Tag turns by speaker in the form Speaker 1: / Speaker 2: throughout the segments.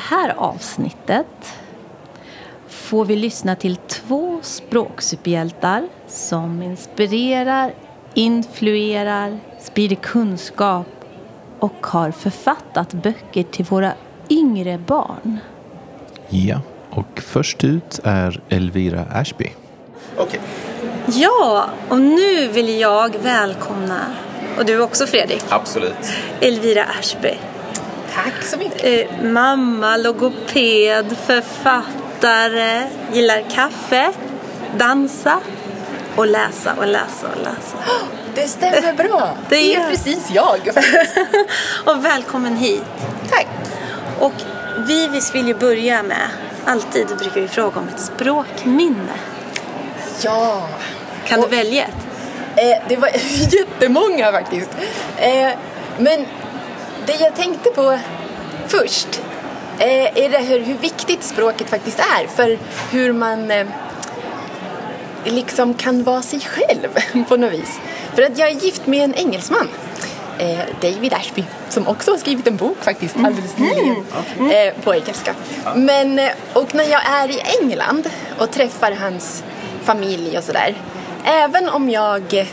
Speaker 1: det här avsnittet får vi lyssna till två språksuperhjältar som inspirerar, influerar, sprider kunskap och har författat böcker till våra yngre barn.
Speaker 2: Ja, och först ut är Elvira Ashby.
Speaker 3: Okej.
Speaker 4: Ja, och nu vill jag välkomna, och du också Fredrik,
Speaker 3: Absolut.
Speaker 4: Elvira Ashby.
Speaker 5: Tack så mycket.
Speaker 4: Eh, mamma, logoped, författare, gillar kaffe, dansa och läsa och läsa och läsa.
Speaker 5: Det stämmer bra.
Speaker 4: Det
Speaker 5: Det är precis jag.
Speaker 4: och välkommen hit.
Speaker 5: Tack.
Speaker 4: Och vi visst vill ju börja med, alltid brukar vi fråga om ett språkminne.
Speaker 5: Ja.
Speaker 4: Kan
Speaker 5: Och-
Speaker 4: du välja ett?
Speaker 5: Eh, det var jättemånga faktiskt. Eh, men det jag tänkte på först eh, är det hur, hur viktigt språket faktiskt är för hur man eh, liksom kan vara sig själv på något vis. För att jag är gift med en engelsman, eh, David Ashby, som också har skrivit en bok faktiskt alldeles nyligen eh, på engelska. Men, eh, och när jag är i England och träffar hans familj och sådär, även om jag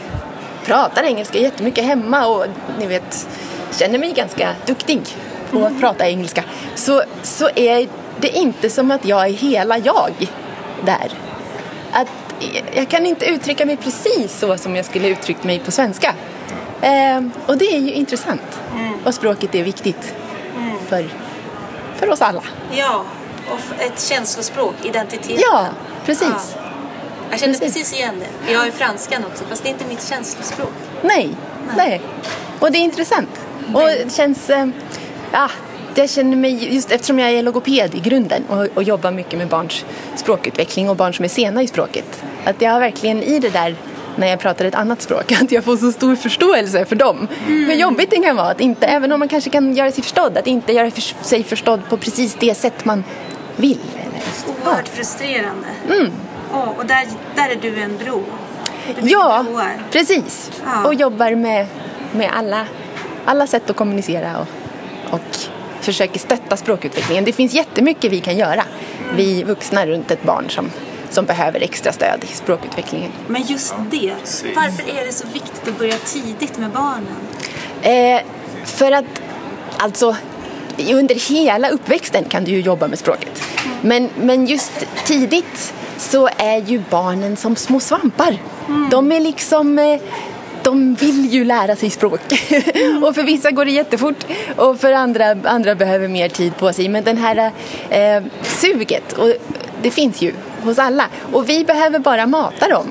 Speaker 5: pratar engelska jättemycket hemma och ni vet, känner mig ganska duktig på att prata engelska, så, så är det inte som att jag är hela jag där att jag kan inte uttrycka mig precis så som jag skulle uttryckt mig på svenska. Eh, och det är ju intressant. Och språket är viktigt för, för oss alla.
Speaker 4: Ja, och ett känslospråk, identitet.
Speaker 5: Ja, precis.
Speaker 4: Jag känner
Speaker 5: precis.
Speaker 4: precis igen det. Jag ju franskan också, fast det är inte mitt känslospråk.
Speaker 5: Nej, nej. Och det är intressant. Och det känns... Eh, ja, jag känner mig, just eftersom jag är logoped i grunden och, och jobbar mycket med barns språkutveckling och barn som är sena i språket. Att jag har verkligen i det där när jag pratar ett annat språk, att jag får så stor förståelse för dem. Hur jobbigt det kan vara, att inte, även om man kanske kan göra sig förstådd, att inte göra för, sig förstådd på precis det sätt man vill.
Speaker 4: Oerhört frustrerande. Mm. och där, där är du en bro. Du
Speaker 5: Ja,
Speaker 4: broar.
Speaker 5: precis.
Speaker 4: Ja.
Speaker 5: Och jobbar med, med alla, alla sätt att kommunicera och, och försöker stötta språkutvecklingen. Det finns jättemycket vi kan göra, vi vuxna runt ett barn som, som behöver extra stöd i språkutvecklingen.
Speaker 4: Men just det, varför är det så viktigt att börja tidigt med barnen?
Speaker 5: Eh, för att, alltså, under hela uppväxten kan du ju jobba med språket. Men, men just tidigt så är ju barnen som små svampar. De är liksom... De vill ju lära sig språk. och för vissa går det jättefort och för andra, andra behöver mer tid på sig. Men den här eh, suget, och det finns ju hos alla. Och vi behöver bara mata dem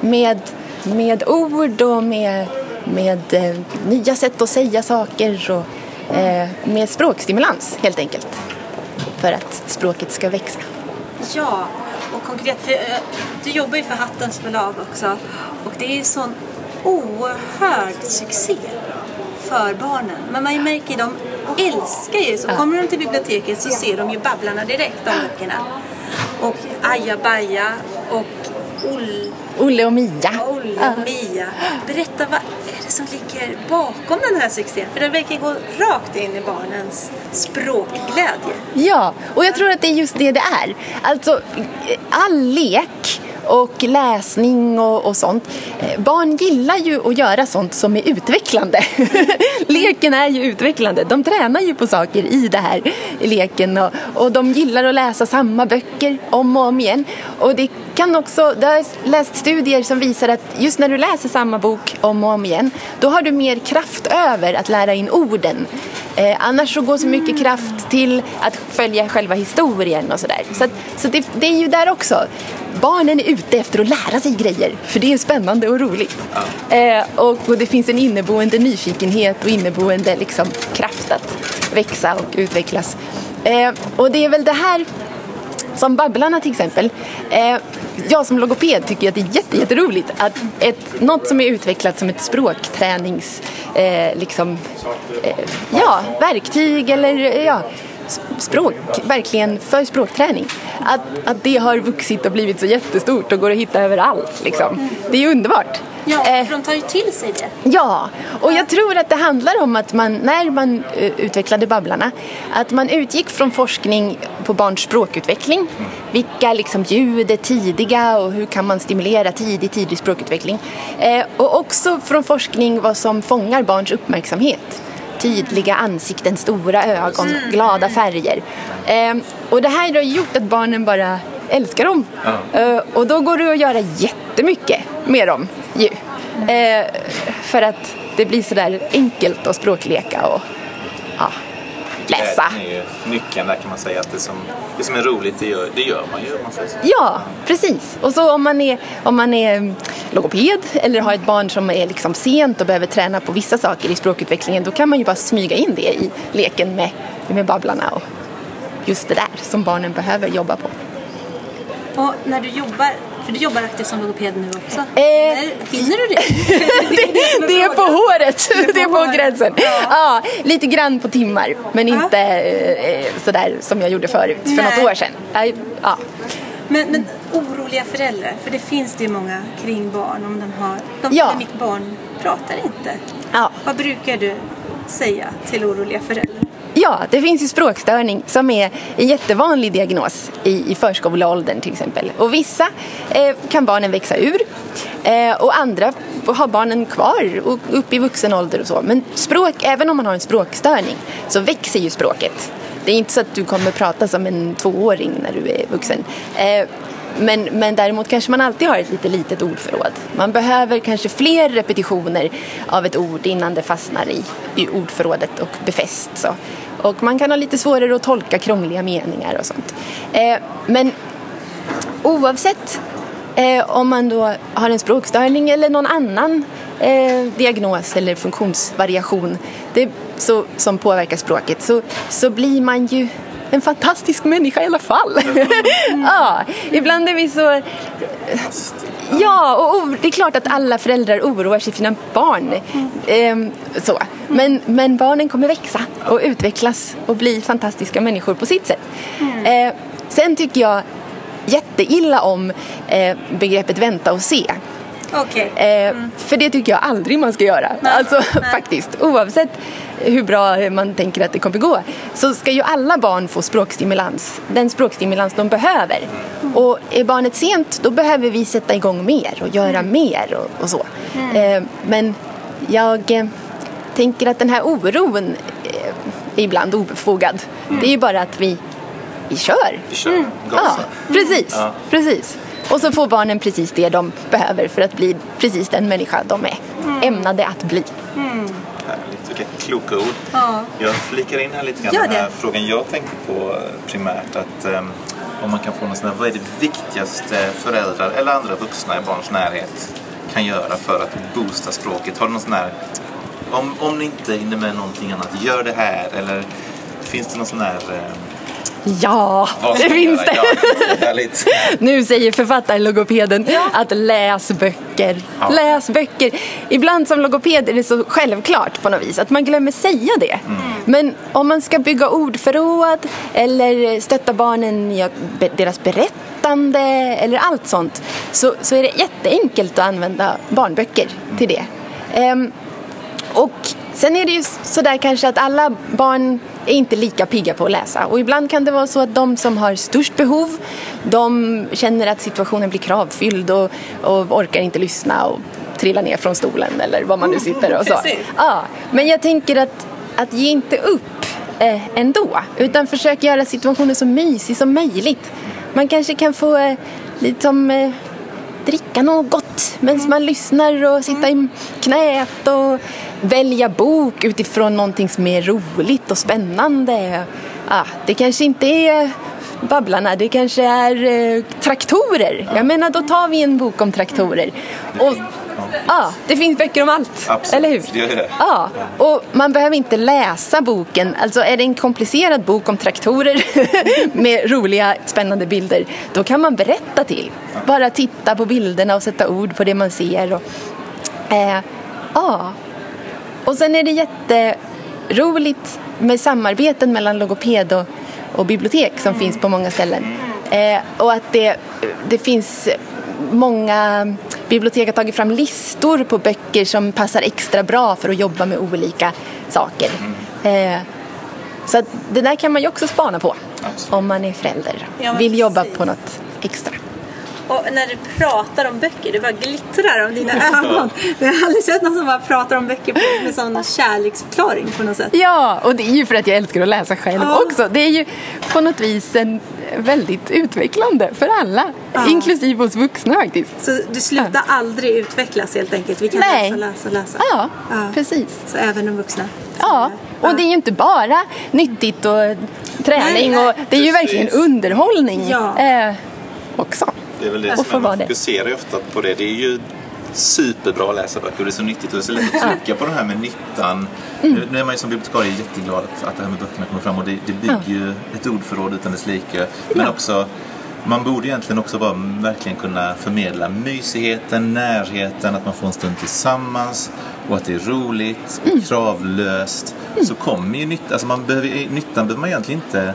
Speaker 5: med, med ord och med, med eh, nya sätt att säga saker och eh, med språkstimulans helt enkelt. För att språket ska växa.
Speaker 4: Ja, och konkret, för, eh, du jobbar ju för Hattens förlag också. Och det är ju sån oerhörd succé för barnen. Men man märker ju, de älskar ju, så kommer de till biblioteket så ser de ju Babblarna direkt, de böckerna. Och Aja Baja och Oll,
Speaker 5: Olle och Mia.
Speaker 4: Olle och Mia. Berätta, vad är det som ligger bakom den här succén? För den verkar gå rakt in i barnens språkglädje.
Speaker 5: Ja, och jag tror att det är just det det är. Alltså, all lek och läsning och, och sånt. Eh, barn gillar ju att göra sånt som är utvecklande. Leken är ju utvecklande. De tränar ju på saker i det här leken och, och de gillar att läsa samma böcker om och om igen. Och det kan också, det har jag läst studier som visar att just när du läser samma bok om och om igen, då har du mer kraft över att lära in orden. Eh, annars så går så mycket kraft till att följa själva historien och sådär. Så, att, så det, det är ju där också. Barnen är ute efter att lära sig grejer, för det är spännande och roligt. Eh, och, och det finns en inneboende nyfikenhet och inneboende liksom, kraft att växa och utvecklas. Eh, och det är väl det här som Babblarna till exempel. Eh, jag som logoped tycker att det är jätte, jätteroligt att ett, något som är utvecklat som ett språktränings eh, liksom, eh, ja, verktyg eller eh, ja, språk, verkligen för språkträning. Att, att det har vuxit och blivit så jättestort och går att hitta överallt. Liksom. Det är ju underbart.
Speaker 4: Ja,
Speaker 5: Eh,
Speaker 4: för de tar ju till sig det.
Speaker 5: Ja, och jag tror att det handlar om att man, när man eh, utvecklade Babblarna, att man utgick från forskning på barns språkutveckling. Vilka liksom ljud är tidiga och hur kan man stimulera tidig, tidig språkutveckling. Eh, och också från forskning vad som fångar barns uppmärksamhet. Tydliga ansikten, stora ögon, glada färger. Eh, och det här har gjort att barnen bara älskar dem. Eh, och då går det att göra jättemycket med dem ju. Eh, för att det blir sådär enkelt att språkleka och ja, läsa.
Speaker 2: Det är nyckeln där kan man säga. Att det som, det som är roligt, det gör, det gör man ju. Man säger så.
Speaker 5: Ja, precis. Och så om man är, om man är mm, logoped eller har ett barn som är liksom sent och behöver träna på vissa saker i språkutvecklingen då kan man ju bara smyga in det i leken med, med Babblarna och just det där som barnen behöver jobba på.
Speaker 4: Och när du jobbar, för du jobbar aktivt som logoped nu också.
Speaker 5: Eh.
Speaker 4: Hinner du det?
Speaker 5: det, det är på håret, det är på
Speaker 4: håret.
Speaker 5: gränsen.
Speaker 4: Ja.
Speaker 5: Ja, lite grann på timmar, men inte eh, sådär som jag gjorde förut för
Speaker 4: Nej.
Speaker 5: något år sedan. Ja.
Speaker 4: Men, men oroliga föräldrar, för det finns det ju många kring barn om de har, de,
Speaker 5: Ja.
Speaker 4: "Nej, mitt barn pratar inte.
Speaker 5: Ja.
Speaker 4: Vad brukar du säga till oroliga föräldrar?
Speaker 5: Ja, det finns ju språkstörning som är en jättevanlig diagnos i, i förskoleåldern till exempel. Och vissa eh, kan barnen växa ur eh, och andra har barnen kvar och upp i vuxen ålder och så. Men språk, även om man har en språkstörning så växer ju språket. Det är inte så att du kommer prata som en tvååring när du är vuxen. Eh, men, men däremot kanske man alltid har ett lite litet ordförråd. Man behöver kanske fler repetitioner av ett ord innan det fastnar i, i ordförrådet och befästs. Och man kan ha lite svårare att tolka krångliga meningar och sånt. Eh, men oavsett eh, om man då har en språkstörning eller någon annan eh, diagnos eller funktionsvariation det, så, som påverkar språket så, så blir man ju en fantastisk människa i alla fall. ja, ibland är vi så... Ja, och det är klart att alla föräldrar oroar sig för sina barn. Ehm, så. Men, men barnen kommer växa och utvecklas och bli fantastiska människor på sitt sätt. Eh, sen tycker jag jätteilla om eh, begreppet vänta och se.
Speaker 4: Okej.
Speaker 5: Eh, För det tycker jag aldrig man ska göra.
Speaker 4: Nej,
Speaker 5: Alltså
Speaker 4: nej.
Speaker 5: faktiskt, oavsett hur bra man tänker att det kommer gå så ska ju alla barn få språkstimulans. Den språkstimulans de behöver. Och är barnet sent då behöver vi sätta igång mer och göra mer och, och så. Eh, Men jag eh, tänker att den här oron eh, är ibland obefogad. Det är ju bara att vi, vi kör.
Speaker 2: Vi kör,
Speaker 5: Ja,
Speaker 2: gasa.
Speaker 5: precis.
Speaker 2: Ja.
Speaker 5: precis. Och så får barnen precis det de behöver för att bli precis den människa de är ämnade att bli.
Speaker 2: Härligt, vilka kloka ord.
Speaker 4: Ja.
Speaker 2: Jag flikar in här lite grann.
Speaker 4: Gör
Speaker 2: Den här
Speaker 4: det.
Speaker 2: frågan jag tänkte på eh, primärt. Att ehm, om man kan få någon sån här, vad är det viktigaste föräldrar eller andra vuxna i barns närhet kan göra för att boosta språket? Har du någon sån här, om, om ni inte hinner med någonting annat, gör det här. Eller finns det någon sån här... ehm,
Speaker 5: Ja, det finns det.
Speaker 2: Ja.
Speaker 5: Nu säger författaren logopeden att läs böcker.
Speaker 2: Ja.
Speaker 5: Läs böcker. Ibland som logoped är det så självklart på något vis att man glömmer säga det. Men om man ska bygga ordförråd eller stötta barnen i deras berättande eller allt sånt så, så är det jätteenkelt att använda barnböcker till det. Ehm, och sen är det ju sådär kanske att alla barn är inte lika pigga på att läsa. Och ibland kan det vara så att de som har störst behov, de känner att situationen blir kravfylld och, och orkar inte lyssna och trillar ner från stolen eller var man nu sitter och så. Ja, men jag tänker att, att ge inte upp eh, ändå, utan försök göra situationen så mysig som möjligt. Man kanske kan få eh, lite som eh, dricka något medan man lyssnar och sitta i knät och välja bok utifrån någonting som är roligt och spännande. Ah, det kanske inte är Babblarna, det kanske är eh, traktorer. Jag menar, då tar vi en bok om traktorer. Och, ja, det finns böcker om allt,
Speaker 2: Absolut,
Speaker 5: eller hur?
Speaker 2: det det.
Speaker 5: Ja, och man behöver inte läsa boken. Alltså är det en komplicerad bok om traktorer med roliga, spännande bilder, då kan man berätta till. Bara titta på bilderna och sätta ord på det man ser. Och, eh, ja. Och sen är det jätteroligt med samarbeten mellan logoped och och bibliotek som finns på många ställen. Eh, och att det, det finns många bibliotek har tagit fram listor på böcker som passar extra bra för att jobba med olika saker. Eh, så att det där kan man ju också spana på
Speaker 2: Absolut.
Speaker 5: om man är förälder.
Speaker 4: Ja,
Speaker 5: Vill jobba
Speaker 4: precis.
Speaker 5: på något extra.
Speaker 4: Och när du pratar om böcker, det bara glittrar om dina ögon. Jag har aldrig sett någon som bara pratar om böcker med sån kärleksförklaring på något sätt.
Speaker 5: Ja, och det är ju för att jag älskar att läsa själv
Speaker 4: Ja.
Speaker 5: också. Det är ju på något vis en väldigt utvecklande för alla,
Speaker 4: Ja.
Speaker 5: inklusive oss vuxna faktiskt.
Speaker 4: Så du slutar aldrig utvecklas helt enkelt. Vi kan
Speaker 5: Nej.
Speaker 4: läsa, läsa, läsa.
Speaker 5: Ja,
Speaker 4: Ja.
Speaker 5: precis.
Speaker 4: Så även de vuxna.
Speaker 5: Ja, och det är ju inte bara nyttigt och träning
Speaker 4: Nej, nej.
Speaker 5: och det är ju verkligen underhållning
Speaker 4: Ja.
Speaker 5: eh, också.
Speaker 2: Det är väl det
Speaker 5: Och
Speaker 2: som man
Speaker 5: det.
Speaker 2: fokuserar ju ofta på det. Det är ju superbra att läsa böcker och det är så nyttigt och det är så lätt att trycka på det här med nyttan.
Speaker 5: Mm.
Speaker 2: Nu, är man ju som bibliotekarie jätteglad att, att det här med böckerna kommer fram och det, det bygger ju ett ordförråd utan dess like. Men också man borde egentligen också bara verkligen kunna förmedla mysigheten, närheten, att man får en stund tillsammans och att det är roligt
Speaker 5: Mm.
Speaker 2: och kravlöst. Så kommer ju nyttan, alltså man behöver, nyttan behöver man egentligen inte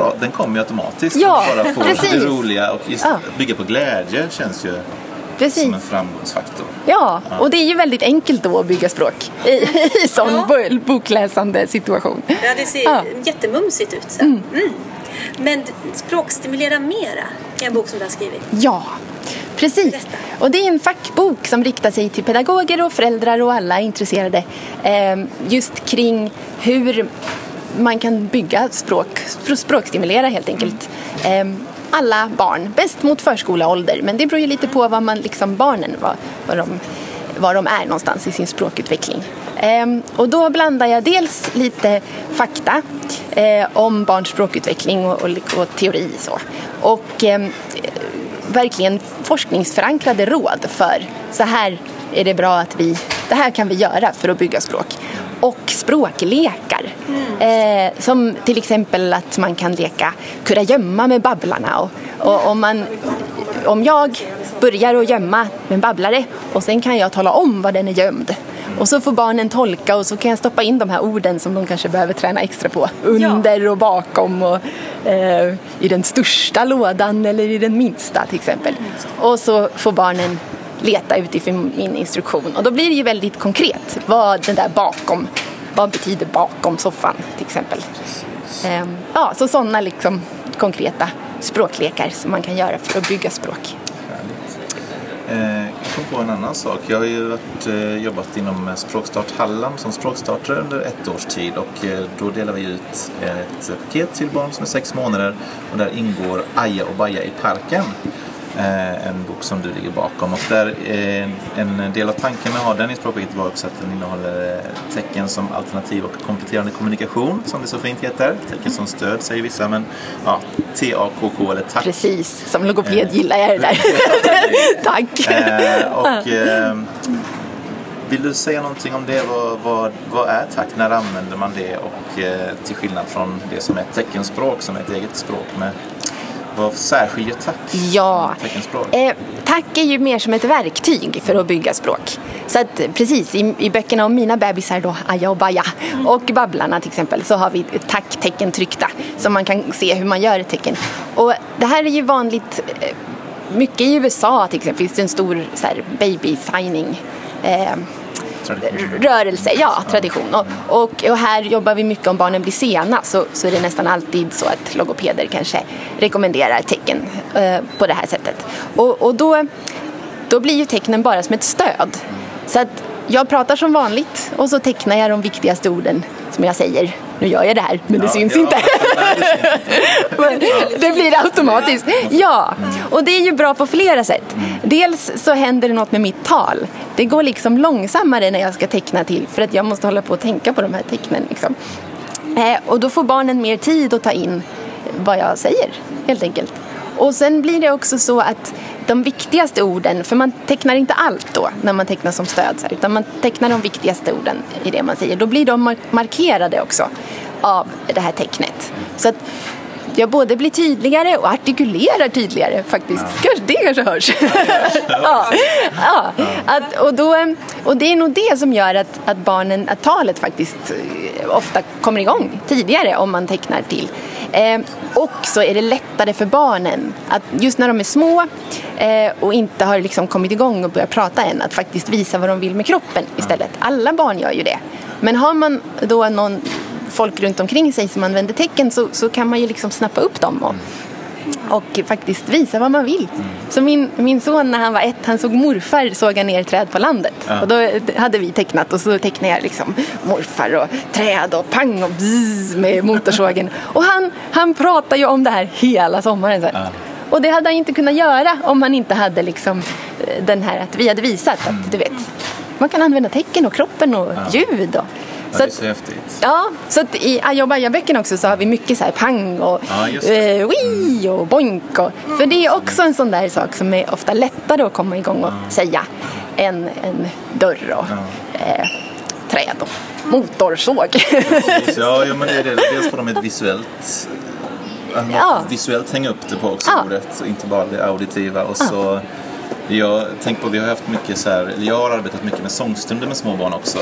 Speaker 2: pra- den kommer ju automatiskt.
Speaker 5: Ja,
Speaker 2: bara få
Speaker 5: precis.
Speaker 2: det roliga och just
Speaker 5: Ja.
Speaker 2: bygga på glädje känns ju
Speaker 5: Precis.
Speaker 2: som en framgångsfaktor.
Speaker 5: Ja, och det är ju väldigt enkelt då att bygga språk i, i sån
Speaker 4: Ja.
Speaker 5: bo- bokläsande situation.
Speaker 4: Ja, det ser
Speaker 5: Ja.
Speaker 4: jättemumsigt ut sen. Mm. Men Språkstimulera mera är en bok som du har skrivit.
Speaker 5: Ja, precis.
Speaker 4: Berätta.
Speaker 5: Och det är en fackbok som riktar sig till pedagoger och föräldrar och alla intresserade eh, just kring hur man kan bygga språk, spr- språkstimulera helt enkelt. Eh, alla barn, bäst mot förskoleålder, men det beror ju lite på vad man, liksom barnen, vad, vad, de, var de är någonstans i sin språkutveckling. Ehm, och då blandar jag dels lite fakta eh, om barns språkutveckling och, och, och teori så. Och ehm, verkligen forskningsförankrade råd för så här är det bra att vi, det här kan vi göra för att bygga språk. Och språklekar. Eh, som till exempel att man kan leka kurragömma med Babblarna. Och, och om, man, om jag börjar att gömma med en babblare och sen kan jag tala om var den är gömd. Och så får barnen tolka och så kan jag stoppa in de här orden som de kanske behöver träna extra på. Under och bakom och eh, i den största lådan eller i den minsta till exempel. Och så får barnen leta utifrån min instruktion. Och då blir det ju väldigt konkret vad den där bakom, vad betyder bakom soffan till exempel. Ehm, ja, så sådana liksom konkreta språklekar som man kan göra för att bygga språk.
Speaker 2: Eh, jag kom på en annan sak. Jag har ju varit, eh, jobbat inom eh, Språkstart Halland som språkstartare under ett års tid och eh, då delar vi ut ett paket till barn som är sex månader och där ingår Aja och Baja i parken. Eh, en bok som du ligger bakom och där eh, en del av tanken med att ha den i språkpaketet var också att den innehåller eh, tecken som alternativ och kompletterande kommunikation som det så fint heter. Tecken som stöd säger vissa men ja, T-A-K-K eller tack
Speaker 5: Precis, som logoped gillar jag det där. Tack!
Speaker 2: Eh, och, eh, vill du säga någonting om det? Vad, vad, vad är tack? När använder man det? Och till skillnad från det som är teckenspråk som är ett eget språk med vad särskiljer tack
Speaker 5: Ja,
Speaker 2: teckenspråk?
Speaker 5: eh, tack är ju mer som ett verktyg för att bygga språk. Så att precis, i, i böckerna om mina bebisar då, Aja och Baja och Babblarna till exempel, så har vi tacktecken tryckta så man kan se hur man gör ett tecken. Och det här är ju vanligt, eh, mycket i USA till exempel finns det en stor så här, baby signing eh,
Speaker 2: Tradition.
Speaker 5: rörelse, ja, tradition. Och, och, och här jobbar vi mycket om barnen blir sena så, så är det nästan alltid så att logopeder kanske rekommenderar tecken eh, på det här sättet. Och, och då, då blir ju tecknen bara som ett stöd. Så att jag pratar som vanligt och så tecknar jag de viktigaste orden som jag säger. Nu gör jag det här, men det
Speaker 2: Ja,
Speaker 5: syns
Speaker 2: ja,
Speaker 5: inte.
Speaker 2: det
Speaker 5: blir automatiskt. Ja, och det är ju bra på flera sätt. Dels så händer det något med mitt tal. Det går liksom långsammare när jag ska teckna till för att jag måste hålla på och tänka på de här tecknen. Liksom. Eh, och då får barnen mer tid att ta in vad jag säger, helt enkelt. Och sen blir det också så att de viktigaste orden, för man tecknar inte allt då när man tecknar som stöd, utan man tecknar de viktigaste orden i det man säger. Då blir de mar- markerade också av det här tecknet. Så att jag både blir tydligare och artikulerar tydligare faktiskt. Kanske, det kanske hörs. ja. Ja. Att, och, då, och det är nog det som gör att, att barnen, att talet faktiskt eh, ofta kommer igång tidigare om man tecknar till Eh, och så är det lättare för barnen, att just när de är små eh, och inte har liksom kommit igång och börjat prata än, att faktiskt visa vad de vill med kroppen istället. Alla barn gör ju det. Men har man då någon folk runt omkring sig som använder tecken så, så kan man ju liksom snappa upp dem och, och faktiskt visa vad man vill. Så min, min son när han var ett, han såg morfar såga ner träd på landet.
Speaker 2: Ja.
Speaker 5: Och då hade vi tecknat och så tecknade jag liksom morfar och träd och pang och bzzz med motorsågen. Och han, han pratar ju om det här hela sommaren sen.
Speaker 2: Ja.
Speaker 5: Och det hade han inte kunnat göra om han inte hade liksom eh, den här att vi hade visat att du vet man kan använda tecken och kroppen och ljud. Och,
Speaker 2: Ja,
Speaker 5: så
Speaker 2: det är så häftigt.
Speaker 5: Ja, så att i ajobaja-böckerna också så har vi mycket så här pang och
Speaker 2: Ja,
Speaker 5: eh, wii och boink. Och, för det är också en sån där sak som är ofta lättare att komma igång och säga än en dörr och eh, träd och motorsåg.
Speaker 2: Så, ja, ja, men det är det. Dels får de ett visuellt att
Speaker 5: Ja.
Speaker 2: visuellt hänga upp det på också
Speaker 5: Ja.
Speaker 2: ordet, inte bara det auditiva. Och så, jag tänker på, vi har haft mycket så här, jag har arbetat mycket med sångstunder med små barn också.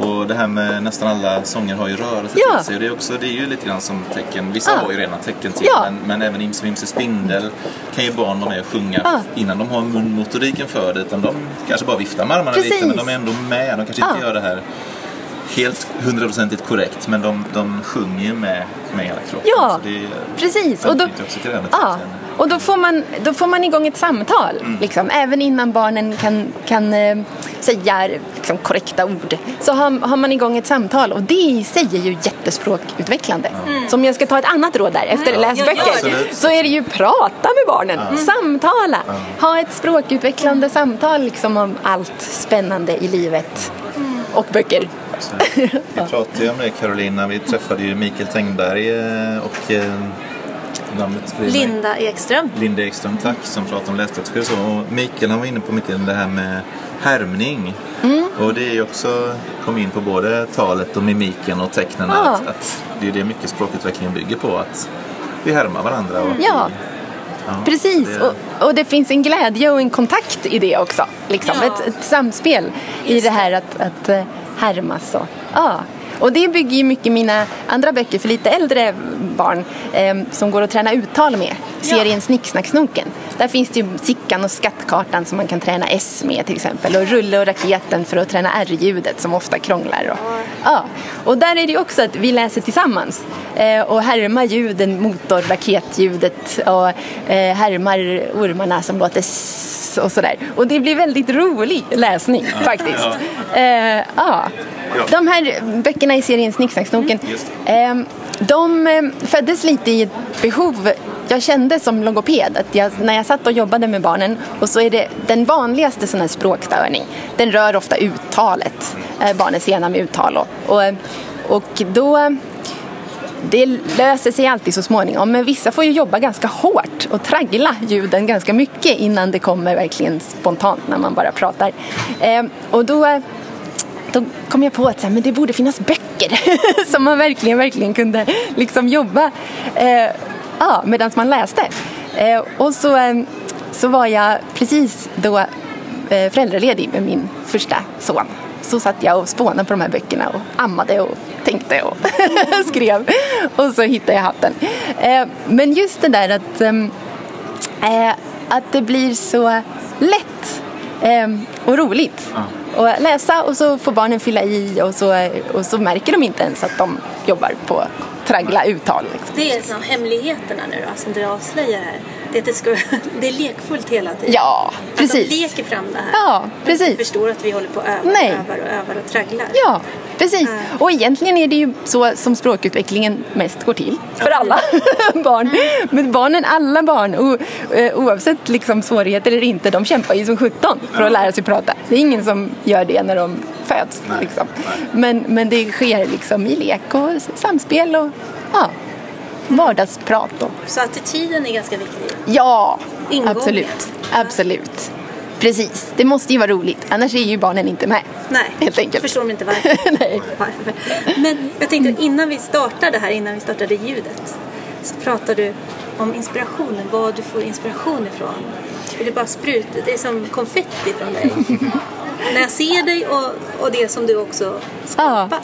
Speaker 2: Och det här med nästan alla sånger har ju rörelse
Speaker 5: Ja.
Speaker 2: till sig. Och det är, också, det är ju lite grann som tecken, vissa
Speaker 5: Ja.
Speaker 2: har ju rena tecken till,
Speaker 5: Ja.
Speaker 2: men, men även Imse Vimse Spindel kan ju barn vara med och sjunga
Speaker 5: Ja.
Speaker 2: innan de har munmotoriken för det. Utan de kanske bara viftar med armarna lite, men de är ändå med. De kanske inte
Speaker 5: Ja.
Speaker 2: gör det här helt hundraprocentigt korrekt men de, de sjunger ju med, med hela kroppen.
Speaker 5: Ja,
Speaker 2: så det är,
Speaker 5: precis. Och då, ja. Och då får, man, då får man igång ett samtal.
Speaker 2: Mm.
Speaker 5: Liksom. Även innan barnen kan, kan eh, säga liksom, korrekta ord så har, har man igång ett samtal och det i sig är ju jättespråkutvecklande. Så om jag ska ta ett annat råd där efter
Speaker 4: Ja,
Speaker 5: läsböcker
Speaker 4: gör
Speaker 2: det.
Speaker 5: så är det ju prata med barnen, samtala. Ha ett språkutvecklande samtal liksom, om allt spännande i livet och böcker.
Speaker 2: Så, vi pratade ju om det Carolina, vi träffade ju Mikael Tengberg eh, och eh, namnet.
Speaker 4: Linda Ekström.
Speaker 2: Linda Ekström, tack, som pratade om lässtrategier och. Och Mikael han var inne på mycket det här med härmning.
Speaker 5: Mm.
Speaker 2: Och det är ju också, kom in på både talet och mimiken och tecknen.
Speaker 5: Ja.
Speaker 2: Att, att det är det mycket språkutvecklingen bygger på. Att vi härmar varandra. Och
Speaker 5: Ja.
Speaker 2: ja,
Speaker 5: Precis,
Speaker 2: det-
Speaker 5: och, och det finns en glädje och en kontakt i det också. Liksom.
Speaker 4: Ja.
Speaker 5: Ett, ett samspel i
Speaker 4: Just
Speaker 5: det här att, att eh, härmas. Och, ja och det bygger ju mycket mina andra böcker för lite äldre barn eh, som går att träna uttal med. Serien Snicksnacksnoken. Där finns det ju Sickan och Skattkartan som man kan träna S med till exempel. Och Rulle och Raketen för att träna R-ljudet som ofta krånglar. Och, ja. och där är det ju också att vi läser tillsammans eh, och härmar ljuden, motor, raketljudet och eh, härmar ormarna som låter s och sådär. Och det blir väldigt rolig läsning faktiskt. Eh, ja.
Speaker 2: Ja.
Speaker 5: De här böckerna i serien Snicksnacksnoken eh, de eh, föddes lite i ett behov jag kände som logoped att jag, när jag satt och jobbade med barnen och så är det den vanligaste sån här språkstörning. Den rör ofta uttalet, eh, barnens sena med uttal och, och, eh, och då det löser sig alltid så småningom men vissa får ju jobba ganska hårt och traggla ljuden ganska mycket innan det kommer verkligen spontant när man bara pratar. Eh, och då, då kom jag på att så här, men det borde finnas böcker som man verkligen, verkligen kunde liksom jobba eh, ja, medan man läste. Eh, och så, eh, så var jag precis då eh, föräldraledig med min första son. Så satt jag och spånade på de här böckerna och ammade och tänkte och skrev. Och så hittade jag hatten. Eh, men just det där att, eh, eh att det blir så lätt eh, och roligt och läsa och så får barnen fylla i och så, och så märker de inte ens att de jobbar på traggla uttal. Liksom.
Speaker 4: Det är liksom hemligheterna nu då, som du avslöjar här. Det att ska, det är lekfullt hela tiden.
Speaker 5: Ja,
Speaker 4: Att
Speaker 5: precis.
Speaker 4: de leker fram det här.
Speaker 5: Ja, precis.
Speaker 4: inte förstår att vi håller på och övar
Speaker 5: Nej.
Speaker 4: och övar och övar och tragglar.
Speaker 5: Ja, precis.
Speaker 4: Mm.
Speaker 5: Och egentligen är det ju så som språkutvecklingen mest går till för alla barn. Men barnen, alla barn, o, eh, oavsett liksom svårigheter eller inte, de kämpar ju som 17 för att lära sig prata. Det är ingen som gör det när de föds. Liksom. Men, men det sker liksom i lek och samspel och ja, vardagsprat. Och,
Speaker 4: Så attityden är ganska viktig.
Speaker 5: ja,
Speaker 4: Ingången.
Speaker 5: absolut. Absolut. Precis, det måste ju vara roligt. Annars är ju barnen inte med.
Speaker 4: Nej,
Speaker 5: Helt enkelt.
Speaker 4: förstår de inte varför.
Speaker 5: Nej.
Speaker 4: varför. Men jag tänkte innan vi startade här, innan vi startade ljudet, så pratade du om inspirationen, var du får inspiration ifrån. För det bara sprutar, det är som konfetti från dig. När jag ser dig och, och det som du också
Speaker 5: Ja,
Speaker 4: skapar.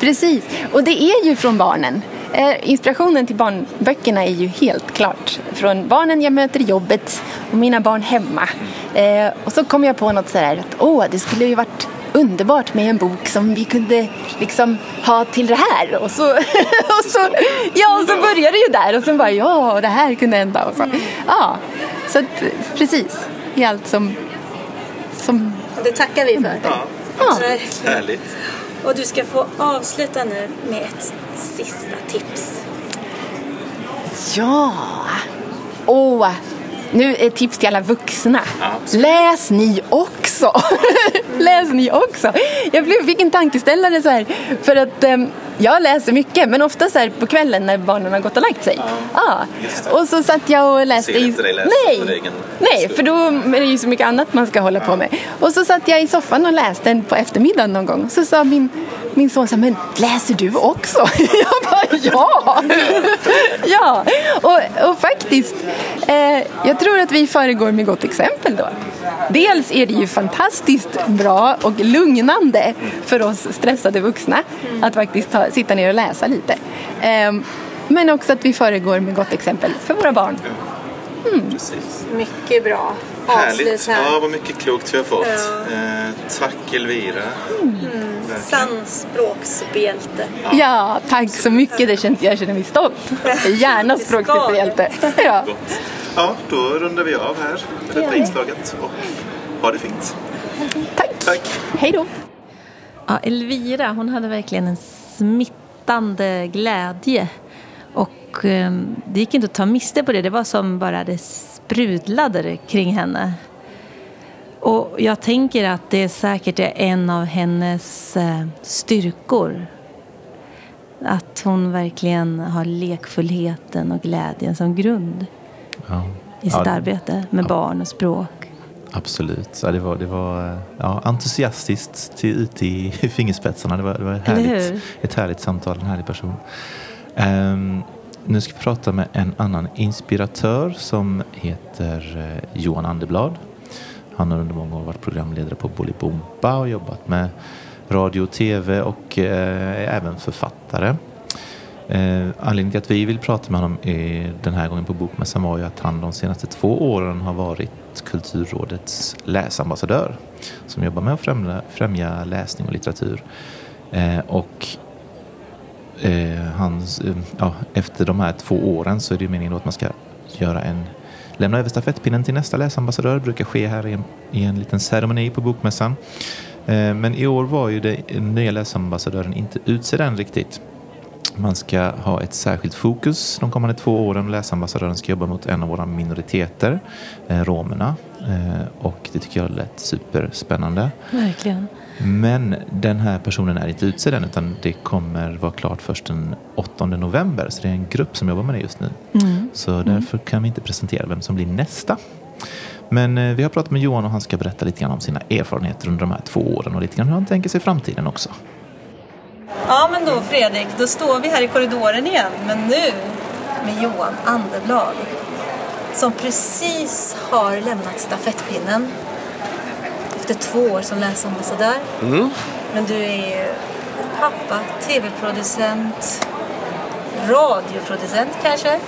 Speaker 5: precis. Och det är ju från barnen. Eh, inspirationen till barnböckerna är ju helt klart från barnen jag möter i jobbet och mina barn hemma. Eh, och så kom jag på något sådär att åh, det skulle ju varit underbart med en bok som vi kunde liksom ha till det här. Och så, och så, ja, och så började det ju där och så bara ja, det här kunde hända. Och så. Ja, så att, precis i allt som, som...
Speaker 4: Det tackar vi för.
Speaker 6: Ja,
Speaker 5: Ja.
Speaker 6: Härligt.
Speaker 4: Och du ska få avsluta nu med ett sista tips.
Speaker 5: Ja! Åh! Nu är tips till alla vuxna.
Speaker 6: absolut.
Speaker 5: Läs ni också! Läs ni också! Jag blev- fick en tankeställare så här. För att ehm, jag läser mycket, men ofta så här på kvällen när barnen har gått och lagt sig. Ja.
Speaker 6: det.
Speaker 5: Och så satt jag och läste
Speaker 6: Ser inte dig läsa
Speaker 5: Nej!
Speaker 6: för egen
Speaker 5: Nej, för då är det ju så mycket annat man ska hålla på med. Och så satt jag i soffan och läste den på eftermiddagen någon gång. Så sa min, min son så här, men läser du också? Jag bara, ja! ja, och, och faktiskt, eh, jag tror att vi föregår med gott exempel då. Dels är det ju fantastiskt bra och lugnande för oss stressade vuxna att faktiskt ta, sitta ner och läsa lite. Eh, men också att vi föregår med gott exempel för våra barn.
Speaker 6: Precis.
Speaker 4: Mycket bra.
Speaker 6: Härligt.
Speaker 4: Avslut här.
Speaker 6: Ja, vad mycket klokt vi har fått.
Speaker 4: Ja.
Speaker 6: Eh, tack Elvira. Verkligen.
Speaker 4: Sann språkshjälte.
Speaker 5: Ja, tack så mycket. Det känns, jag känner mig stolt. Gärna språksuperhjälte. Ja.
Speaker 6: Ja, då rundar vi av här med detta inslaget och ha det fint.
Speaker 5: Tack.
Speaker 6: Tack.
Speaker 5: Hej då.
Speaker 7: Ja, Elvira, hon hade verkligen en smittande glädje. Och eh, det gick inte att ta miste på det. Det var som bara det sprudlade kring henne. Och jag tänker att det säkert är en av hennes eh, styrkor. Att hon verkligen har lekfullheten och glädjen som grund
Speaker 2: Ja.
Speaker 7: i sitt
Speaker 2: Ja,
Speaker 7: arbete med barn och språk.
Speaker 2: Absolut. Så det var, det var eh, ja, entusiastiskt till, ut i fingerspetsarna. Det var, det var ett, härligt, ett härligt samtal, en härlig person. Ehm, nu ska vi prata med en annan inspiratör som heter eh, Johan Anderblad. Han har under många år varit programledare på Bolibompa och jobbat med radio och tv och eh, är även författare. Eh, anledningen till att vi vill prata med honom den här gången på Bokmässan var ju att han de senaste två åren har varit Kulturrådets läsambassadör som jobbar med att främja, främja läsning och litteratur. Eh, och eh, hans, eh, ja, efter de här två åren så är det meningen då att man ska göra en lämna över stafettpinnen till nästa läsambassadör. Det brukar ske här i en, i en liten ceremoni på Bokmässan. Eh, men i år var ju den nya läsambassadören inte utsedd än riktigt. Man ska ha ett särskilt fokus de kommande två åren. Läsambassadören ska jobba mot en av våra minoriteter, eh, romerna. Eh, och det tycker jag lät superspännande.
Speaker 7: Verkligen.
Speaker 2: Men den här personen är inte utsedd än utan det kommer vara klart först den 8 november. Så det är en grupp som jobbar med det just nu. Så därför kan vi inte presentera vem som blir nästa. Men eh, vi har pratat med Johan och han ska berätta lite grann om sina erfarenheter under de här två åren och lite grann hur han tänker sig framtiden också.
Speaker 4: Ja, men då Fredrik, då står vi här i korridoren igen. Men nu med Johan Anderblad. Som precis har lämnat stafettpinnen. Efter två år som läsambassadör. Men du är ju pappa, tv-producent, radioproducent kanske.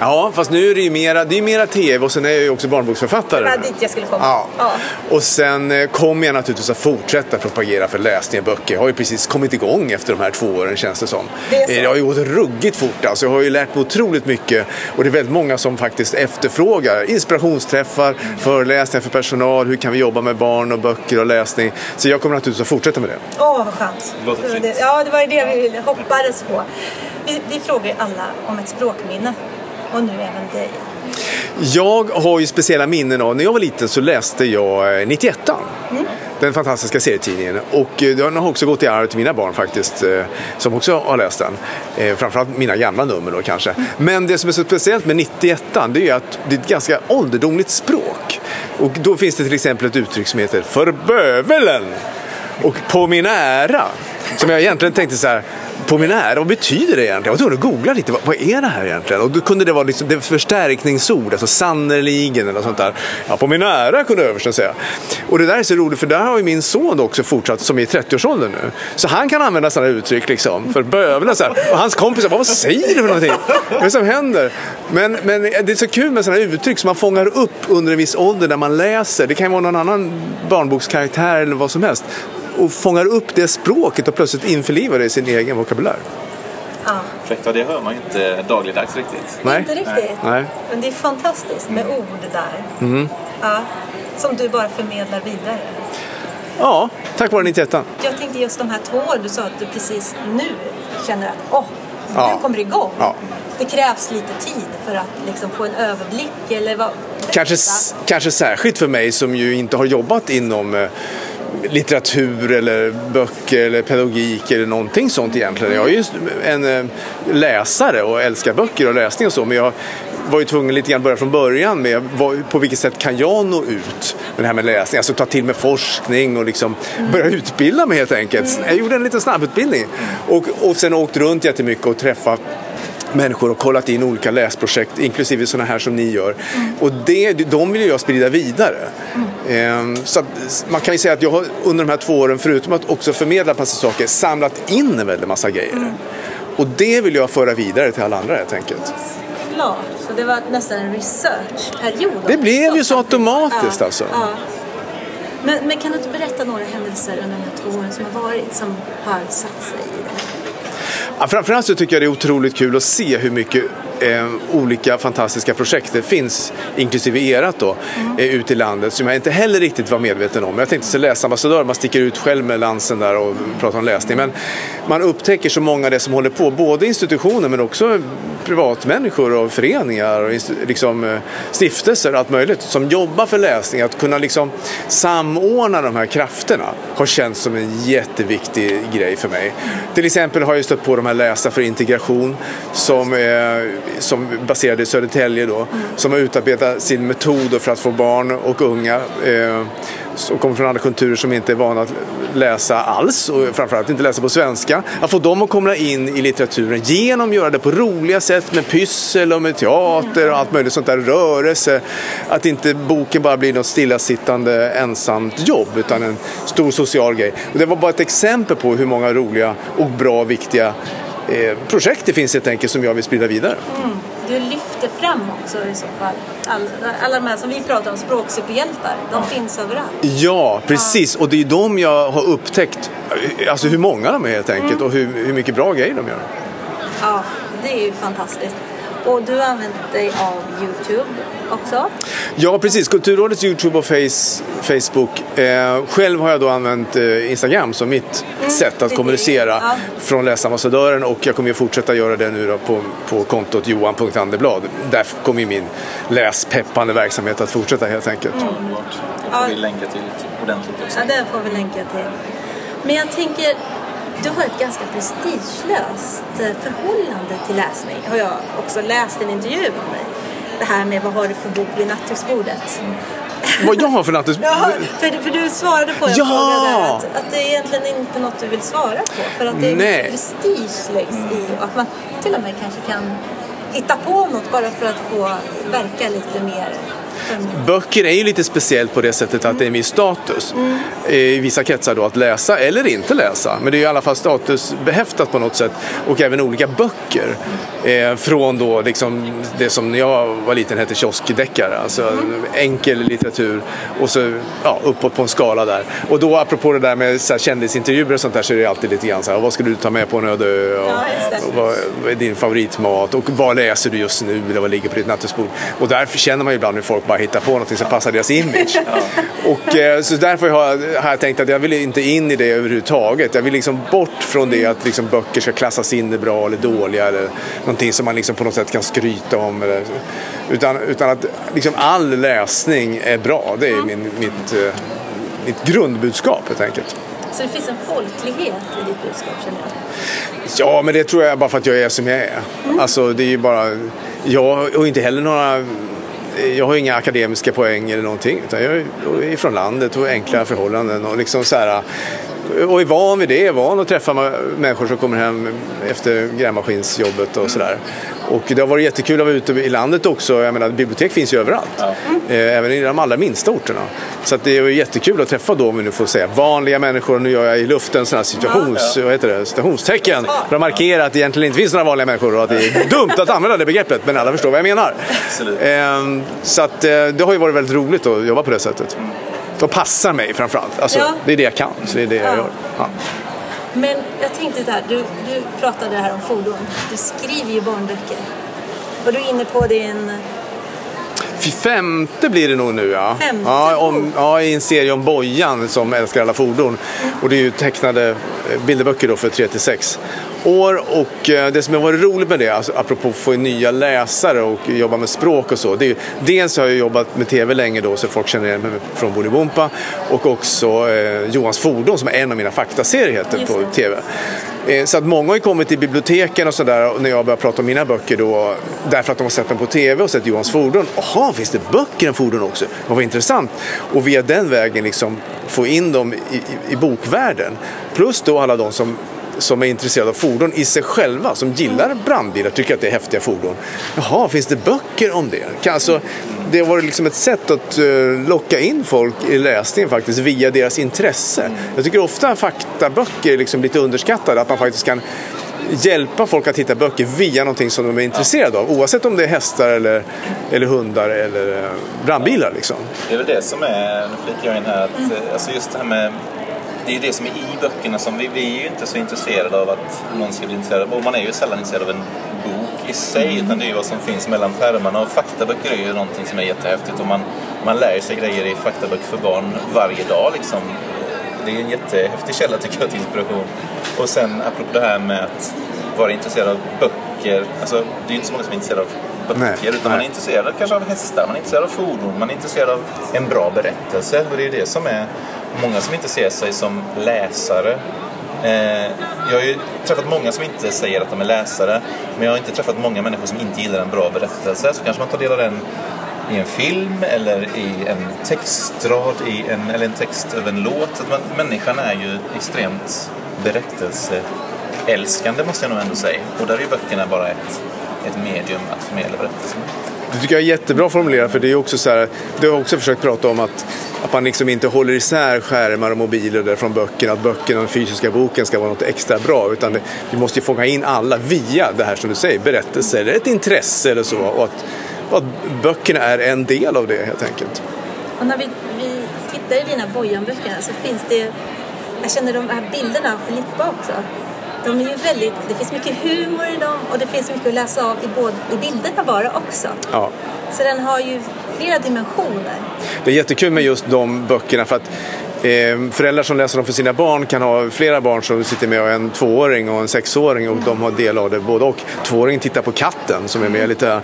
Speaker 8: Ja, fast nu är det ju mera, det är mera tv och sen är jag ju också barnboksförfattare.
Speaker 4: Det var dit jag skulle komma.
Speaker 8: Ja.
Speaker 4: Ja.
Speaker 8: Och sen eh, kommer jag naturligtvis att fortsätta propagera för läsning av böcker. Jag har ju precis kommit igång efter de här två åren känns det som.
Speaker 4: Det så.
Speaker 8: Eh, Det har ju gått ruggigt fort alltså. Jag har ju lärt mig otroligt mycket och det är väldigt många som faktiskt efterfrågar inspirationsträffar, föreläsningar för personal, hur kan vi jobba med barn och böcker och läsning. Så jag kommer naturligtvis att fortsätta med det.
Speaker 4: Åh, vad skönt. Det det- Ja, det var ju det vi hoppades på. Vi, vi frågar ju alla om ett språkminne. Och nu även dig.
Speaker 8: Jag har ju speciella minnen av, när jag var liten så läste jag eh, 91 Den fantastiska serietidningen. Och eh, den har också gått i arv till mina barn faktiskt. eh, Som också har läst den. Framförallt mina gamla nummer då kanske. Men det som är så speciellt med 91 det är att det är ett ganska ålderdomligt språk. Och då finns det till exempel ett uttryck som heter för bövelen. Och på min ära. Som jag egentligen tänkte så här, på min ära, vad betyder det egentligen? Jag var tvungen att googla lite, vad, vad är det här egentligen? Och då kunde det vara liksom, det förstärkningsord, alltså sannerligen eller sånt där. Ja, på min ära kunde översten säga. Och det där är så roligt för där har ju min son också fortsatt, som är i 30-årsåldern nu. Så han kan använda sådana uttryck liksom, för bövla så här. Och hans kompisar, vad säger du för någonting? Vad är det som händer? Men, men det är så kul med sådana uttryck som man fångar upp under en viss ålder när man läser. Det kan ju vara någon annan barnbokskaraktär eller vad som helst och fångar upp det språket och plötsligt införlivar det i sin egen vokabulär.
Speaker 4: Ja,
Speaker 2: och det hör man ju inte dagligdags riktigt.
Speaker 8: Nej.
Speaker 4: inte riktigt.
Speaker 8: Nej.
Speaker 4: Men det är fantastiskt med ord där. Ja, som du bara förmedlar vidare.
Speaker 8: Ja, tack vare 91
Speaker 4: Jag tänkte just de här två åren, du sa att du precis nu känner att åh,
Speaker 8: Ja.
Speaker 4: nu kommer det igång.
Speaker 8: Ja.
Speaker 4: Det krävs lite tid för att liksom få en överblick eller vad?
Speaker 8: Kanske, kanske särskilt för mig som ju inte har jobbat inom eh, litteratur eller böcker eller pedagogik eller någonting sånt egentligen. Jag är ju en eh, läsare och älskar böcker och läsning och så men jag var ju tvungen lite grann börja från början med vad, på vilket sätt kan jag nå ut med det här med läsning, alltså ta till mig forskning och liksom börja utbilda mig helt enkelt. Jag gjorde en liten snabbutbildning och, och sen åkt runt jättemycket och träffat människor och kollat in olika läsprojekt, inklusive sådana här som ni gör. Och det, de vill jag sprida vidare. Ehm, Så man kan ju säga att jag har under de här två åren, förutom att också förmedla massa saker, samlat in en väldig massa grejer. Och det vill jag föra vidare till alla andra helt enkelt.
Speaker 4: Klart, så det var nästan en researchperiod.
Speaker 8: Det blev ju så automatiskt alltså.
Speaker 4: Ja. Men, men kan du inte berätta några händelser under de här två åren som har varit som har satt sig i det?
Speaker 8: Ja, framförallt så tycker jag det är otroligt kul att se hur mycket eh, olika fantastiska projekt det finns, inklusive erat då, eh, ute i landet som jag inte heller riktigt var medveten om. Jag tänkte så läsambassadör, man sticker ut själv med lansen där och pratar om läsning. Men man upptäcker så många det som håller på, både institutioner men också privatmänniskor och föreningar och liksom, eh, stiftelser och allt möjligt som jobbar för läsning. Att kunna liksom samordna de här krafterna har känts som en jätteviktig grej för mig. Till exempel har jag stött på de här Läsa för integration som, eh, som baserade i Södertälje då, som har utarbetat sin metod för att få barn och unga eh, som kommer från andra kulturer som inte är vana att läsa alls och framförallt inte läsa på svenska. Att få dem att komma in i litteraturen genom att göra det på roliga sätt med pyssel och med teater och allt möjligt sånt där, rörelse. Att inte boken bara blir något stillasittande ensamt jobb utan en stor social grej. Och det var bara ett exempel på hur många roliga och bra viktiga eh, projekt det finns helt enkelt som jag vill sprida vidare.
Speaker 4: Du lyfter fram också i så fall alla, alla de här som vi pratar om, språksuperhjältar. De finns överallt.
Speaker 8: Ja, precis. Och det är de jag har upptäckt, alltså hur många de är helt enkelt och hur, hur mycket bra grejer de gör.
Speaker 4: Ja, det är ju fantastiskt. Och du har använt dig av Youtube också.
Speaker 8: Ja, precis. Kulturrådets Youtube och face, Facebook. Eh, själv har jag då använt eh, Instagram som mitt sätt att kommunicera
Speaker 4: det. Ja.
Speaker 8: från läsambassadören och jag kommer ju fortsätta göra det nu då på, på kontot johan.andeblad. Där kommer ju min läspeppande verksamhet att fortsätta helt enkelt.
Speaker 2: Underbart. Det får vi länka till ordentligt också.
Speaker 4: Ja, det får vi länka till. Men jag tänker, du har ett ganska prestigelöst eh, förhållande till läsning. Har jag också läst en intervju om dig. Det här med vad har du för bok vid nattduksbordet?
Speaker 8: Vad jag har för nattduks...
Speaker 4: Ja, för, för du svarade på en
Speaker 8: Ja!
Speaker 4: fråga där att, att det är egentligen inte något du vill svara på. För att det är
Speaker 8: Nej.
Speaker 4: prestige läggs i och att man till och med kanske kan hitta på något bara för att få verka lite mer.
Speaker 8: Böcker är ju lite speciellt på det sättet att det är en viss status i vissa kretsar då att läsa eller inte läsa. Men det är i alla fall statusbehäftat på något sätt och även olika böcker. Eh, från då liksom det som när jag var liten hette kioskdeckare, alltså enkel litteratur och så ja, uppåt på en skala där. Och då apropå det där med så här, kändisintervjuer och sånt där så är det alltid lite grann så här, vad ska du ta med på en öde ö? Och, och vad, vad är din favoritmat och vad läser du just nu eller vad ligger på ditt nattduksbord? Och därför känner man ju ibland hur folk bara hittar på någonting som passar deras image. Och eh, så därför har jag, har jag tänkt att jag vill inte in i det överhuvudtaget. Jag vill liksom bort från det att liksom böcker ska klassas in i bra eller dåliga eller någonting som man liksom på något sätt kan skryta om. Eller, utan, utan att liksom all läsning är bra. Det är min, mitt, eh, mitt grundbudskap helt enkelt.
Speaker 4: Så det finns en folklighet i ditt budskap känner jag.
Speaker 8: Ja, men det tror jag bara för att jag är som jag är. Alltså, det är ju bara jag och inte heller några Eh, jag har inga akademiska poäng eller någonting. Utan jag är från landet och enkla förhållanden. Och, liksom så här, eh, och är van vid det, är van att träffa människor som kommer hem efter grävmaskinsjobbet och sådär. Och det har varit jättekul att vara ute i landet också. Jag menar, bibliotek finns ju överallt. Ja. Eh, även i de allra minsta orterna. Så det är jättekul att träffa då, om vi nu får säga, vanliga människor. Nu gör jag i luften sådana situations, ja. Vad heter det, situationstecken för att markera att det egentligen inte finns några vanliga människor och att det är dumt att använda det begreppet. Men alla förstår vad jag menar.
Speaker 2: Absolut.
Speaker 8: Ehm, så att, eh, det har ju varit väldigt roligt att jobba på det sättet. Mm. De passar mig framförallt. Alltså, ja. Det är det jag kan, så det är det jag gör.
Speaker 4: Men jag tänkte där, du, du pratade här om fordon. Du skriver ju barnböcker. Var du inne på en
Speaker 8: Femte blir det nog nu ja.
Speaker 4: Femte
Speaker 8: ja, om, ja, I en serie om Bojan som älskar alla fordon. Och det är ju tecknade eh, bilderböcker då för 3 6 år. Och eh, det som har varit roligt med det, alltså, apropå att få in nya läsare och jobba med språk och så. Det är ju, dels har jag jobbat med tv länge då så folk känner igen mig från Bolibompa. Och också eh, Johans fordon som är en av mina faktaserier heter på tv. Eh, så att många har kommit till biblioteken och sådär när jag börjar prata om mina böcker då därför att de har sett dem på tv och sett Johans fordon. Jaha, finns det böcker om fordon också? Vad intressant. Och via den vägen liksom få in dem i, i, i bokvärlden. Plus då alla de som som är intresserade av fordon i sig själva, som gillar brandbilar, tycker att det är häftiga fordon. Jaha, finns det böcker om det? Alltså, det varit liksom ett sätt att uh, locka in folk i läsningen faktiskt via deras intresse. Jag tycker ofta faktaböcker är liksom lite underskattade, att man faktiskt kan hjälpa folk att hitta böcker via någonting som de är intresserade av. Oavsett om det är hästar eller, eller hundar eller eh, brandbilar. Liksom.
Speaker 2: Det är väl det som är, nu flikar jag in här, att, eh, alltså just det här med det är ju det som är i böckerna som vi, vi är ju inte så intresserade av att någon ska bli intresserad av. Och man är ju sällan intresserad av en bok i sig mm. utan det är ju vad som finns mellan skärmarna. Och faktaböcker är ju någonting som är jättehäftigt och man, man lär sig grejer i faktaböcker för barn varje dag liksom. Det är en jättehäftig källa tycker jag till inspiration. Och sen apropå det här med att vara intresserad av böcker. Alltså det är ju inte så många som är intresserade av böcker nej, utan nej. man är intresserad kanske av hästar, man är intresserad av fordon, man är intresserad av en bra berättelse. Och det är det som är många som inte ser sig som läsare. Eh, jag har ju träffat många som inte säger att de är läsare, men jag har inte träffat många människor som inte gillar en bra berättelse. Så kanske man tar del av den i en film eller i en textrad i en, eller en text över en låt. Att man, människan är ju extremt berättelseälskande måste jag nog ändå säga. Och där är ju böckerna bara ett, ett medium att förmedla berättelsen.
Speaker 8: Det tycker jag är jättebra formulerat för det är också så här, det har jag också försökt prata om att att man liksom inte håller isär skärmar och mobiler där från böckerna, att böckerna och den fysiska boken ska vara något extra bra. Utan det, vi måste ju fånga in alla via det här som du säger, berättelser eller ett intresse eller så. Och att, och att böckerna är en del av det helt enkelt.
Speaker 4: Och när vi, vi tittar i dina Bojan-böcker så finns det, jag känner de här bilderna av Filippa också. De är ju väldigt, det finns mycket humor i dem och det finns mycket att läsa av i, både, i bilderna bara också.
Speaker 8: Ja.
Speaker 4: Så den har ju flera dimensioner.
Speaker 8: Det är jättekul med just de böckerna för att eh, föräldrar som läser dem för sina barn kan ha flera barn som sitter med en tvååring och en sexåring och de har del av det både och. Tvååringen tittar på katten som är med lite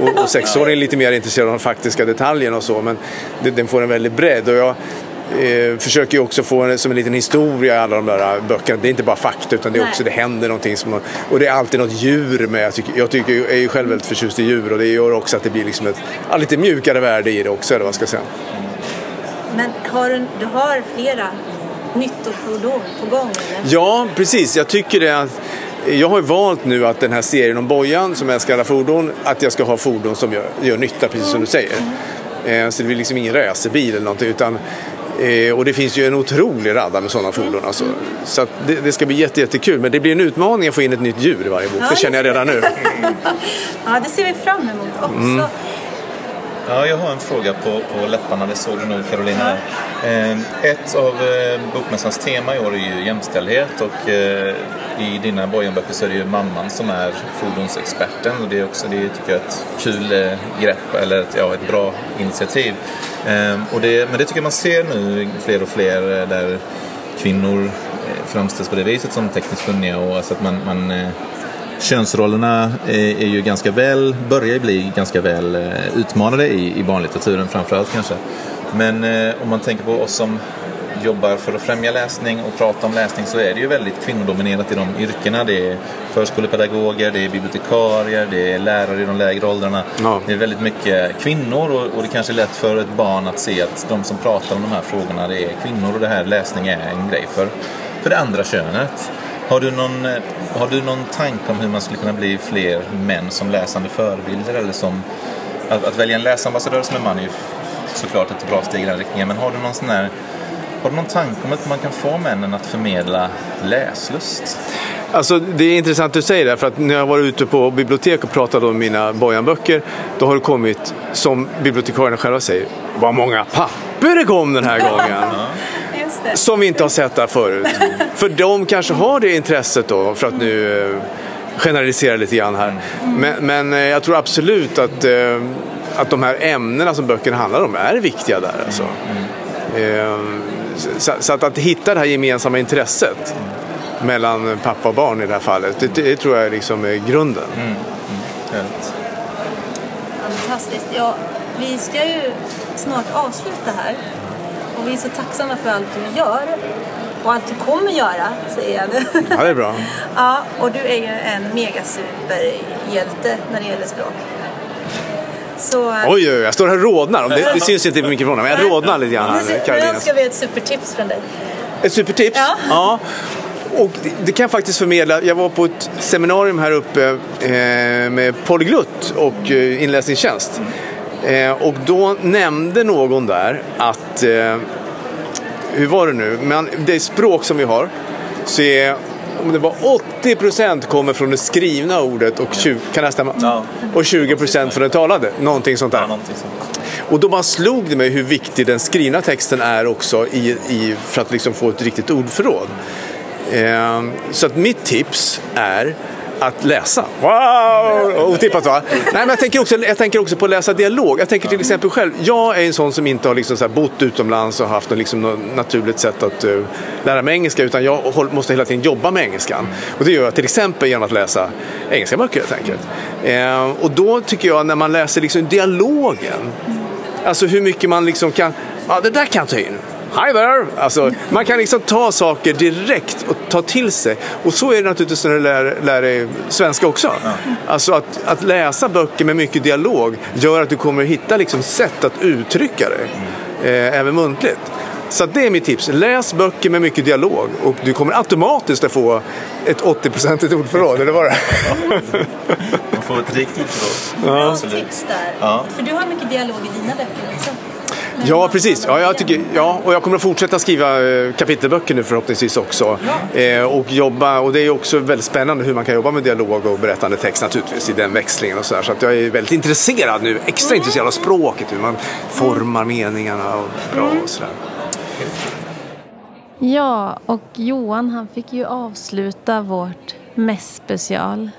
Speaker 8: och, och sexåringen är lite mer intresserad av de faktiska detaljerna och så men det, den får en väldig bredd. Och jag, eh, försöker ju också få en, som en liten historia i alla de där böckerna. Det är inte bara fakta utan det är också det händer någonting. Som, och det är alltid något djur med. Jag, tycker, jag, tycker, jag är ju själv väldigt förtjust i djur och det gör också att det blir liksom ett ja, lite mjukare värde i det också. Eller vad ska jag säga.
Speaker 4: Men har du, du har flera nyttofordon på gång? Eller?
Speaker 8: Ja, precis. Jag tycker det att jag har valt nu att den här serien om Bojan som älskar alla fordon, att jag ska ha fordon som gör, gör nytta, precis som du säger. Mm. Så det blir liksom ingen racerbil eller någonting utan Eh, och det finns ju en otrolig radda med sådana fordon. Alltså. Så det, det, ska bli jätte, jättekul. Men det blir en utmaning att få in ett nytt djur i varje bok. Ja, det känner jag redan nu.
Speaker 4: ja, det ser vi fram emot också. Mm.
Speaker 2: Ja, jag har en fråga på, på läpparna, det såg du nog Carolina. Eh, ett av eh, Bokmässans tema i år är ju jämställdhet och eh, i dina Bojanböcker så är det ju mamman som är fordonsexperten och det är också, det tycker jag, ett kul eh, grepp eller ett, ja, ett bra initiativ. Ehm, och det, men det tycker jag man ser nu fler och fler eh, där kvinnor eh, framställs på det viset som tekniskt kunniga och alltså att man, man eh, könsrollerna är, är, ju ganska väl, börjar bli ganska väl utmanade i, i barnlitteraturen framförallt kanske. Men om man tänker på oss som
Speaker 9: jobbar för att främja läsning och prata om läsning så är det ju väldigt kvinnodominerat i de yrkena. Det är förskolepedagoger, det är bibliotekarier, det är lärare i de lägre åldrarna.
Speaker 8: Ja.
Speaker 9: Det är väldigt mycket kvinnor och, och det kanske är lätt för ett barn att se att de som pratar om de här frågorna det är kvinnor och det här läsning är en grej för, för det andra könet. Har du, någon, eh, har du någon tanke om hur man skulle kunna bli fler män som läsande förebilder eller som att, att välja en läsambassadör som en man är ju såklart ett bra steg i den riktningen. Men har du någon sån här har du någon tanke om att man kan få männen att förmedla läslust?
Speaker 8: Alltså, det är intressant att du säger det, för att när jag var ute på bibliotek och pratade om mina Bojan-böcker, då har det kommit, som bibliotekarierna själva säger, vad många papper det kom den här gången. Som vi inte har sett där förut. För de kanske har det intresset då, för att nu eh, generalisera lite grann här. Men, men eh, jag tror absolut att, eh, att de här ämnena som böckerna handlar om är viktiga där. Alltså. Eh, så, så att, att hitta det här gemensamma intresset mellan pappa och barn i det här fallet, det, det tror jag liksom är grunden.
Speaker 9: Helt.
Speaker 10: Fantastiskt. Ja, vi ska ju snart avsluta här. Och vi är så tacksamma för allt du gör. Och allt du kommer göra, säger jag nu.
Speaker 8: Ja, det är bra.
Speaker 10: ja, och du är ju en megasuperhjälte när det gäller språk. Så...
Speaker 8: Oj, oj, oj, jag står här och rodnar. Det, det syns inte i mikrofonen, men jag rodnar lite grann
Speaker 10: Nu önskar vi ett supertips från dig.
Speaker 8: Ett supertips?
Speaker 10: Ja.
Speaker 8: Och det, det kan jag faktiskt förmedla. Jag var på ett seminarium här uppe eh, med polyglutt och eh, inläsningstjänst. Eh, och då nämnde någon där att, eh, hur var det nu, men det språk som vi har så är om det var 80% kommer från det skrivna ordet och 20, kan det stämma?
Speaker 9: Ja.
Speaker 8: Och 20% från det talade. Någonting sånt där.
Speaker 9: Ja, någonting sånt.
Speaker 8: Och då bara slog det mig hur viktig den skrivna texten är också i, i, för att liksom få ett riktigt ordförråd. Eh, så att mitt tips är att läsa. Wow! Otippat va? Nej, men jag, tänker också, jag tänker också på att läsa dialog. Jag tänker till exempel själv, jag är en sån som inte har liksom så bott utomlands och haft något, liksom något naturligt sätt att uh, lära mig engelska utan jag måste hela tiden jobba med engelskan. Och det gör jag till exempel genom att läsa engelska böcker helt enkelt. Eh, och då tycker jag när man läser liksom dialogen Alltså hur mycket man liksom kan, ja det där kan jag ta in. Hi there! Alltså, man kan liksom ta saker direkt och ta till sig. Och så är det naturligtvis när du lär, lär dig svenska också. Alltså att, att läsa böcker med mycket dialog gör att du kommer hitta liksom sätt att uttrycka dig. Eh, även muntligt. Så det är mitt tips. Läs böcker med mycket dialog och du kommer automatiskt att få ett 80-procentigt ordförråd, eller vad det
Speaker 9: Man får ett rikt ordförråd.
Speaker 10: Bra
Speaker 9: Absolut.
Speaker 10: tips där.
Speaker 9: Ja.
Speaker 10: För du har mycket dialog i dina böcker också.
Speaker 8: Ja, precis. Ja, jag tycker, ja, och jag kommer att fortsätta skriva eh, kapitelböcker nu förhoppningsvis också. Eh, och, jobba, och det är också väldigt spännande hur man kan jobba med dialog och berättande text naturligtvis i den växlingen och så där. Så att jag är väldigt intresserad nu, extra intresserad av språket, hur man formar meningarna och bra och sådär.
Speaker 4: Ja, och Johan han fick ju avsluta vårt mässspecial.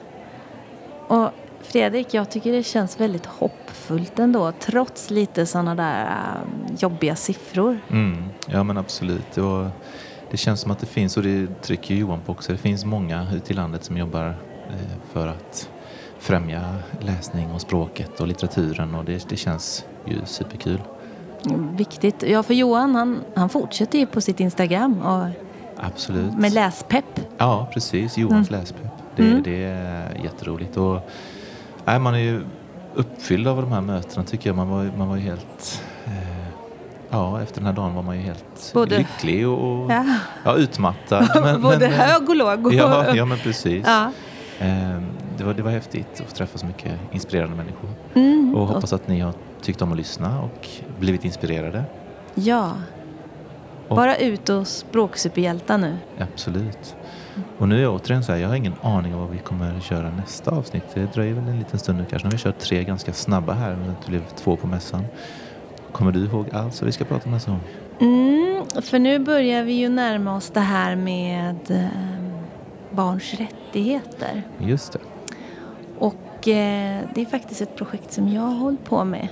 Speaker 4: Och Fredrik, jag tycker det känns väldigt hoppfullt ändå, trots lite sådana där äh, jobbiga siffror.
Speaker 2: Mm, ja men absolut. Det, var, det känns som att det finns, och det trycker Johan på också, det finns många ute i landet som jobbar eh, för att främja läsning och språket och litteraturen och det, det känns ju superkul.
Speaker 4: Viktigt. Ja, för Johan han, han fortsätter ju på sitt Instagram och
Speaker 2: Absolut.
Speaker 4: med läspepp.
Speaker 2: Ja, precis. Johans läspepp. Det,
Speaker 4: Mm.
Speaker 2: det är jätteroligt. Och, nej, man är ju uppfylld av de här mötena tycker jag. Man var, man var helt... Eh, ja, efter den här dagen var man ju helt
Speaker 4: Både-
Speaker 2: lycklig och, och
Speaker 4: Ja.
Speaker 2: ja, utmattad. Men,
Speaker 4: Både
Speaker 2: men,
Speaker 4: hög och låg.
Speaker 2: Ja, ja, men precis.
Speaker 4: Ja.
Speaker 2: Eh, det, var, det var häftigt att få träffa så mycket inspirerande människor.
Speaker 4: Mm.
Speaker 2: Och hoppas att ni har tyckt om att lyssna och blivit inspirerade.
Speaker 4: ja. Bara ut och språksuperhjältar nu.
Speaker 2: Absolut. Och nu är jag återigen så här, jag har ingen aning om vad vi kommer köra nästa avsnitt. Det dröjer väl en liten stund nu kanske. Nu har vi kört tre ganska snabba här, men det blev två på mässan. Kommer du ihåg allt vad vi ska prata om nästa gång?
Speaker 4: Mm, för nu börjar vi ju närma oss det här med eh, barns rättigheter.
Speaker 2: Just det.
Speaker 4: Och eh, det är faktiskt ett projekt som jag har hållit på med.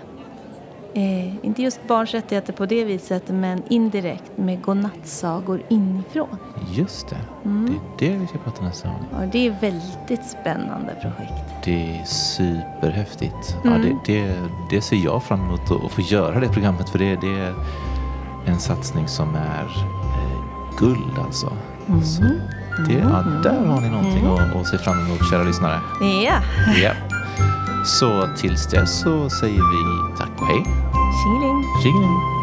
Speaker 4: Eh, inte just barns rättigheter på det viset, men indirekt med godnattsagor inifrån.
Speaker 2: Just det.
Speaker 4: Mm.
Speaker 2: Det är det vi ska prata nästa gång.
Speaker 4: Och det är väldigt spännande projekt.
Speaker 2: Det är superhäftigt. Ja,
Speaker 4: Mm.
Speaker 2: det, det, det ser jag fram emot att få göra det programmet för det, det, en satsning som är eh, guld alltså. Så det, ja, där har ni någonting att, att se fram emot kära lyssnare.
Speaker 4: Ja,
Speaker 2: Ja. Så tills dess så säger vi tack och hej.
Speaker 4: Sheeling.
Speaker 2: Sheeling.